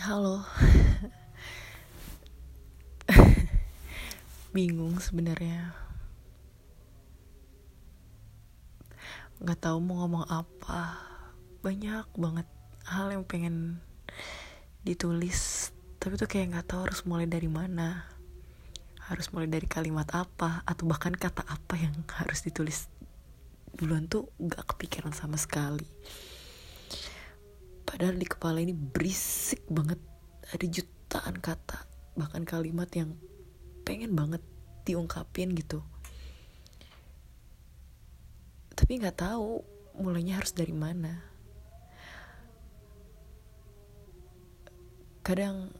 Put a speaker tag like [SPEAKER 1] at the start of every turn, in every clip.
[SPEAKER 1] Halo. Bingung sebenarnya. Gak tahu mau ngomong apa. Banyak banget hal yang pengen ditulis, tapi tuh kayak nggak tahu harus mulai dari mana. Harus mulai dari kalimat apa atau bahkan kata apa yang harus ditulis duluan tuh gak kepikiran sama sekali padahal di kepala ini berisik banget. Ada jutaan kata bahkan kalimat yang pengen banget diungkapin gitu. Tapi nggak tahu mulainya harus dari mana. Kadang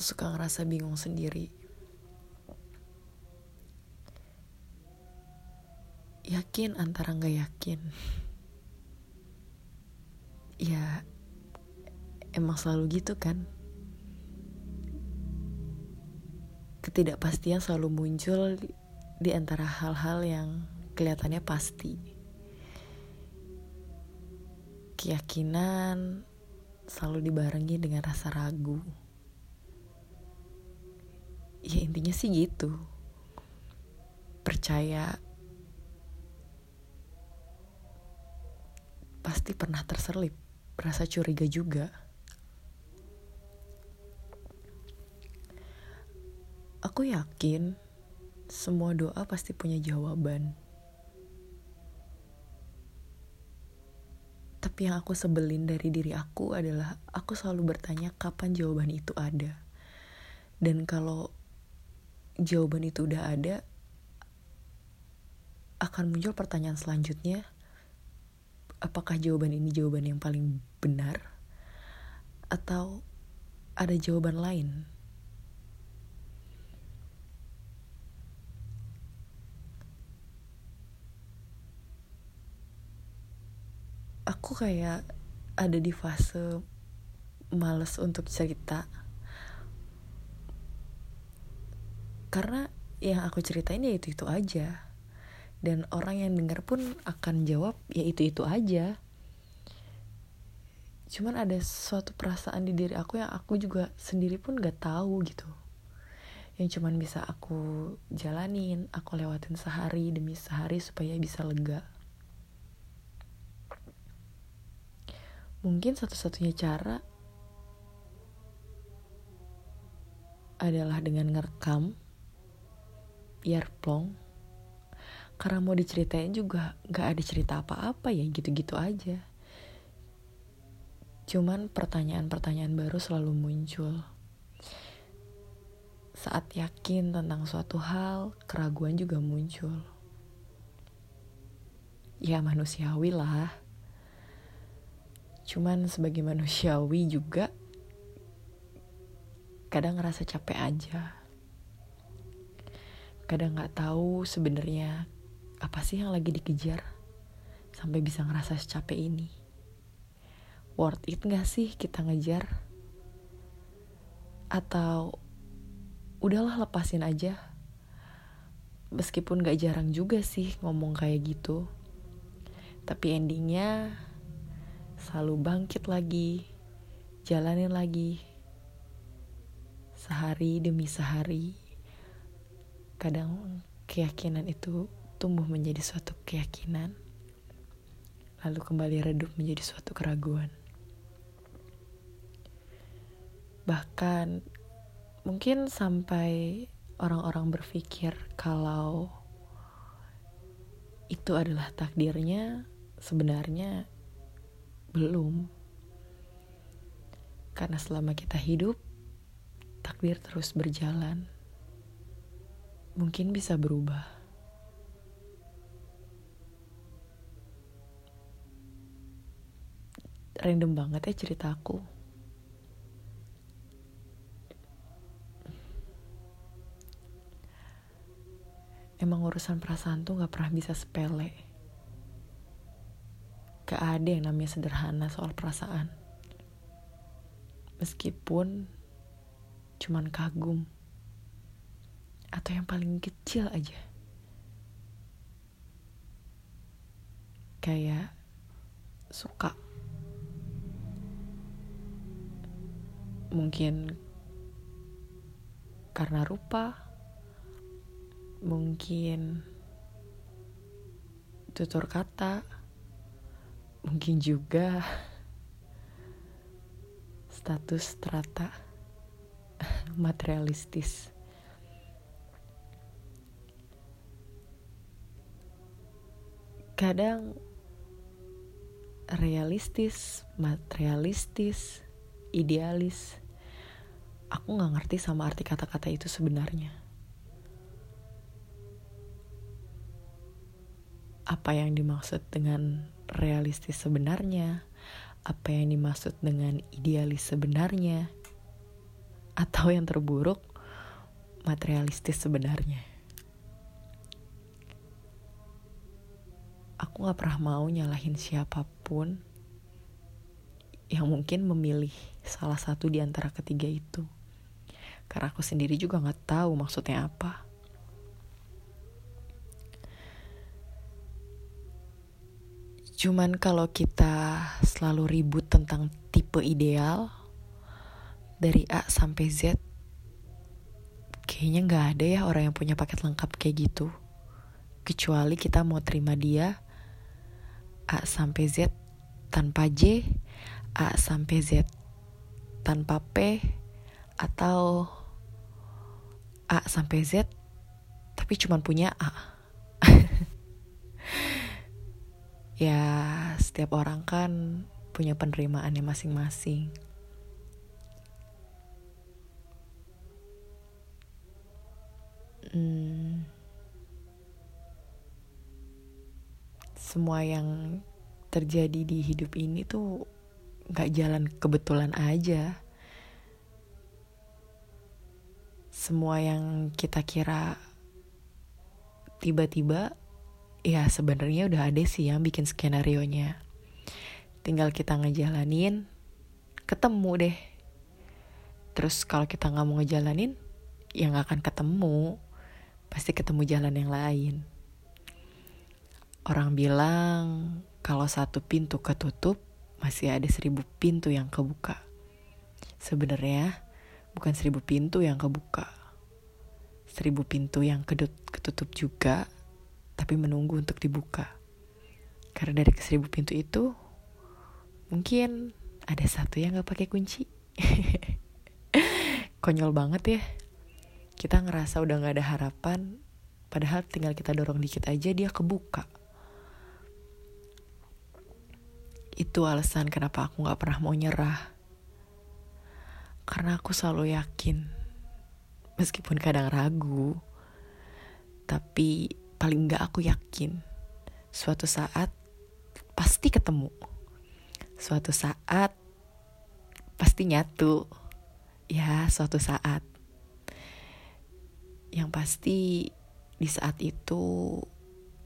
[SPEAKER 1] suka ngerasa bingung sendiri. Yakin antara nggak yakin? Ya emang selalu gitu kan? Ketidakpastian selalu muncul di antara hal-hal yang kelihatannya pasti. Keyakinan selalu dibarengi dengan rasa ragu. Ya intinya sih gitu. Percaya pasti pernah terselip rasa curiga juga Aku yakin semua doa pasti punya jawaban. Tapi yang aku sebelin dari diri aku adalah aku selalu bertanya kapan jawaban itu ada. Dan kalau jawaban itu udah ada, akan muncul pertanyaan selanjutnya, apakah jawaban ini jawaban yang paling benar? Atau ada jawaban lain? Aku kayak ada di fase males untuk cerita. Karena yang aku ceritain ya itu itu aja. Dan orang yang dengar pun akan jawab ya itu itu aja. Cuman ada suatu perasaan di diri aku yang aku juga sendiri pun gak tahu gitu. Yang cuman bisa aku jalanin aku lewatin sehari demi sehari supaya bisa lega Mungkin satu-satunya cara adalah dengan ngerekam biar plong karena mau diceritain juga gak ada cerita apa-apa ya gitu-gitu aja. Cuman pertanyaan-pertanyaan baru selalu muncul. Saat yakin tentang suatu hal keraguan juga muncul. Ya manusiawi lah Cuman sebagai manusiawi juga kadang ngerasa capek aja. Kadang nggak tahu sebenarnya apa sih yang lagi dikejar sampai bisa ngerasa secapek ini. Worth it gak sih kita ngejar? Atau udahlah lepasin aja. Meskipun gak jarang juga sih ngomong kayak gitu. Tapi endingnya selalu bangkit lagi, jalanin lagi, sehari demi sehari. Kadang keyakinan itu tumbuh menjadi suatu keyakinan, lalu kembali redup menjadi suatu keraguan. Bahkan mungkin sampai orang-orang berpikir kalau itu adalah takdirnya, sebenarnya belum. Karena selama kita hidup, takdir terus berjalan. Mungkin bisa berubah. Random banget ya ceritaku. Emang urusan perasaan tuh gak pernah bisa sepele. Gak ada yang namanya sederhana soal perasaan. Meskipun cuman kagum. Atau yang paling kecil aja. Kayak suka. mungkin karena rupa mungkin tutur kata mungkin juga status strata materialistis. Kadang realistis materialistis idealis aku nggak ngerti sama arti kata-kata itu sebenarnya. Apa yang dimaksud dengan realistis sebenarnya apa yang dimaksud dengan idealis sebenarnya atau yang terburuk materialistis sebenarnya aku gak pernah mau nyalahin siapa pun yang mungkin memilih salah satu di antara ketiga itu. Karena aku sendiri juga gak tahu maksudnya apa. Cuman kalau kita selalu ribut tentang tipe ideal dari A sampai Z, kayaknya gak ada ya orang yang punya paket lengkap kayak gitu. Kecuali kita mau terima dia A sampai Z tanpa J A sampai Z tanpa P atau A sampai Z tapi cuma punya A. ya, setiap orang kan punya penerimaannya masing-masing. Hmm, semua yang terjadi di hidup ini tuh gak jalan kebetulan aja. Semua yang kita kira tiba-tiba ya sebenarnya udah ada sih yang bikin skenario nya. Tinggal kita ngejalanin, ketemu deh. Terus kalau kita nggak mau ngejalanin, ya nggak akan ketemu. Pasti ketemu jalan yang lain. Orang bilang kalau satu pintu ketutup, masih ada seribu pintu yang kebuka. Sebenarnya bukan seribu pintu yang kebuka. Seribu pintu yang kedut ketutup juga, tapi menunggu untuk dibuka. Karena dari seribu pintu itu, mungkin ada satu yang gak pakai kunci. Konyol banget ya. Kita ngerasa udah gak ada harapan, padahal tinggal kita dorong dikit aja dia kebuka. Itu alasan kenapa aku gak pernah mau nyerah. Karena aku selalu yakin, meskipun kadang ragu, tapi paling gak aku yakin, suatu saat pasti ketemu. Suatu saat pasti nyatu. Ya, suatu saat. Yang pasti di saat itu,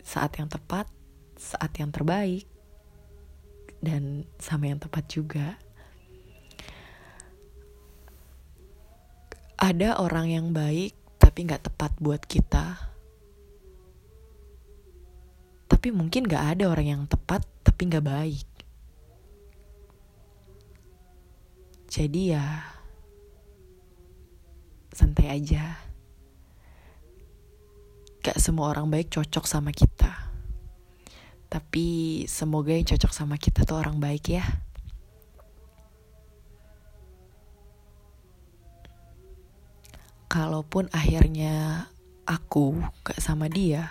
[SPEAKER 1] saat yang tepat, saat yang terbaik dan sama yang tepat juga. Ada orang yang baik tapi nggak tepat buat kita. Tapi mungkin nggak ada orang yang tepat tapi nggak baik. Jadi ya santai aja. Gak semua orang baik cocok sama kita. Tapi semoga yang cocok sama kita tuh orang baik ya. Kalaupun akhirnya aku gak sama dia,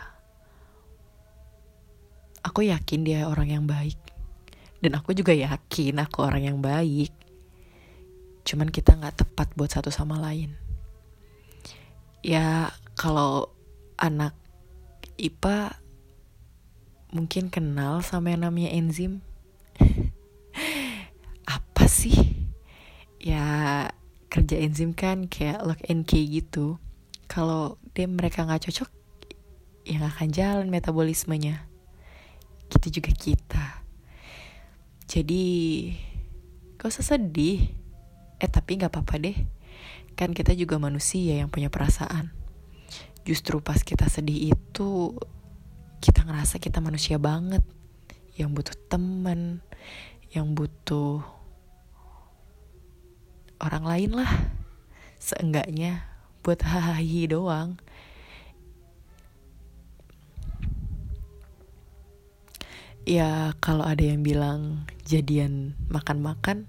[SPEAKER 1] aku yakin dia orang yang baik. Dan aku juga yakin aku orang yang baik. Cuman kita gak tepat buat satu sama lain. Ya kalau anak IPA mungkin kenal sama yang namanya enzim. Apa sih? Ya kerja enzim kan kayak lock and key gitu. Kalau dia mereka nggak cocok, ya gak akan jalan metabolismenya. Gitu juga kita. Jadi gak usah sedih. Eh tapi gak apa-apa deh. Kan kita juga manusia yang punya perasaan. Justru pas kita sedih itu kita ngerasa kita manusia banget yang butuh teman yang butuh orang lain lah seenggaknya buat hahaha doang ya kalau ada yang bilang jadian makan-makan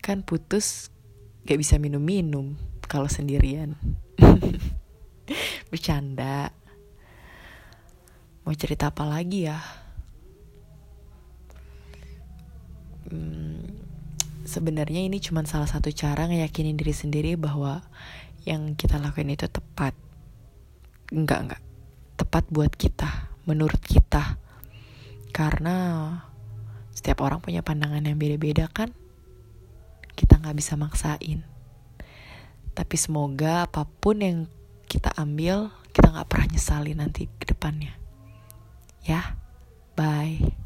[SPEAKER 1] kan putus gak bisa minum-minum kalau sendirian bercanda mau cerita apa lagi ya hmm, sebenarnya ini cuma salah satu cara ngeyakinin diri sendiri bahwa yang kita lakuin itu tepat. Enggak, enggak. Tepat buat kita, menurut kita. Karena setiap orang punya pandangan yang beda-beda kan. Kita nggak bisa maksain. Tapi semoga apa pun yang kita ambil, kita nggak pernah nyesali nanti ke depannya. Ya, bye.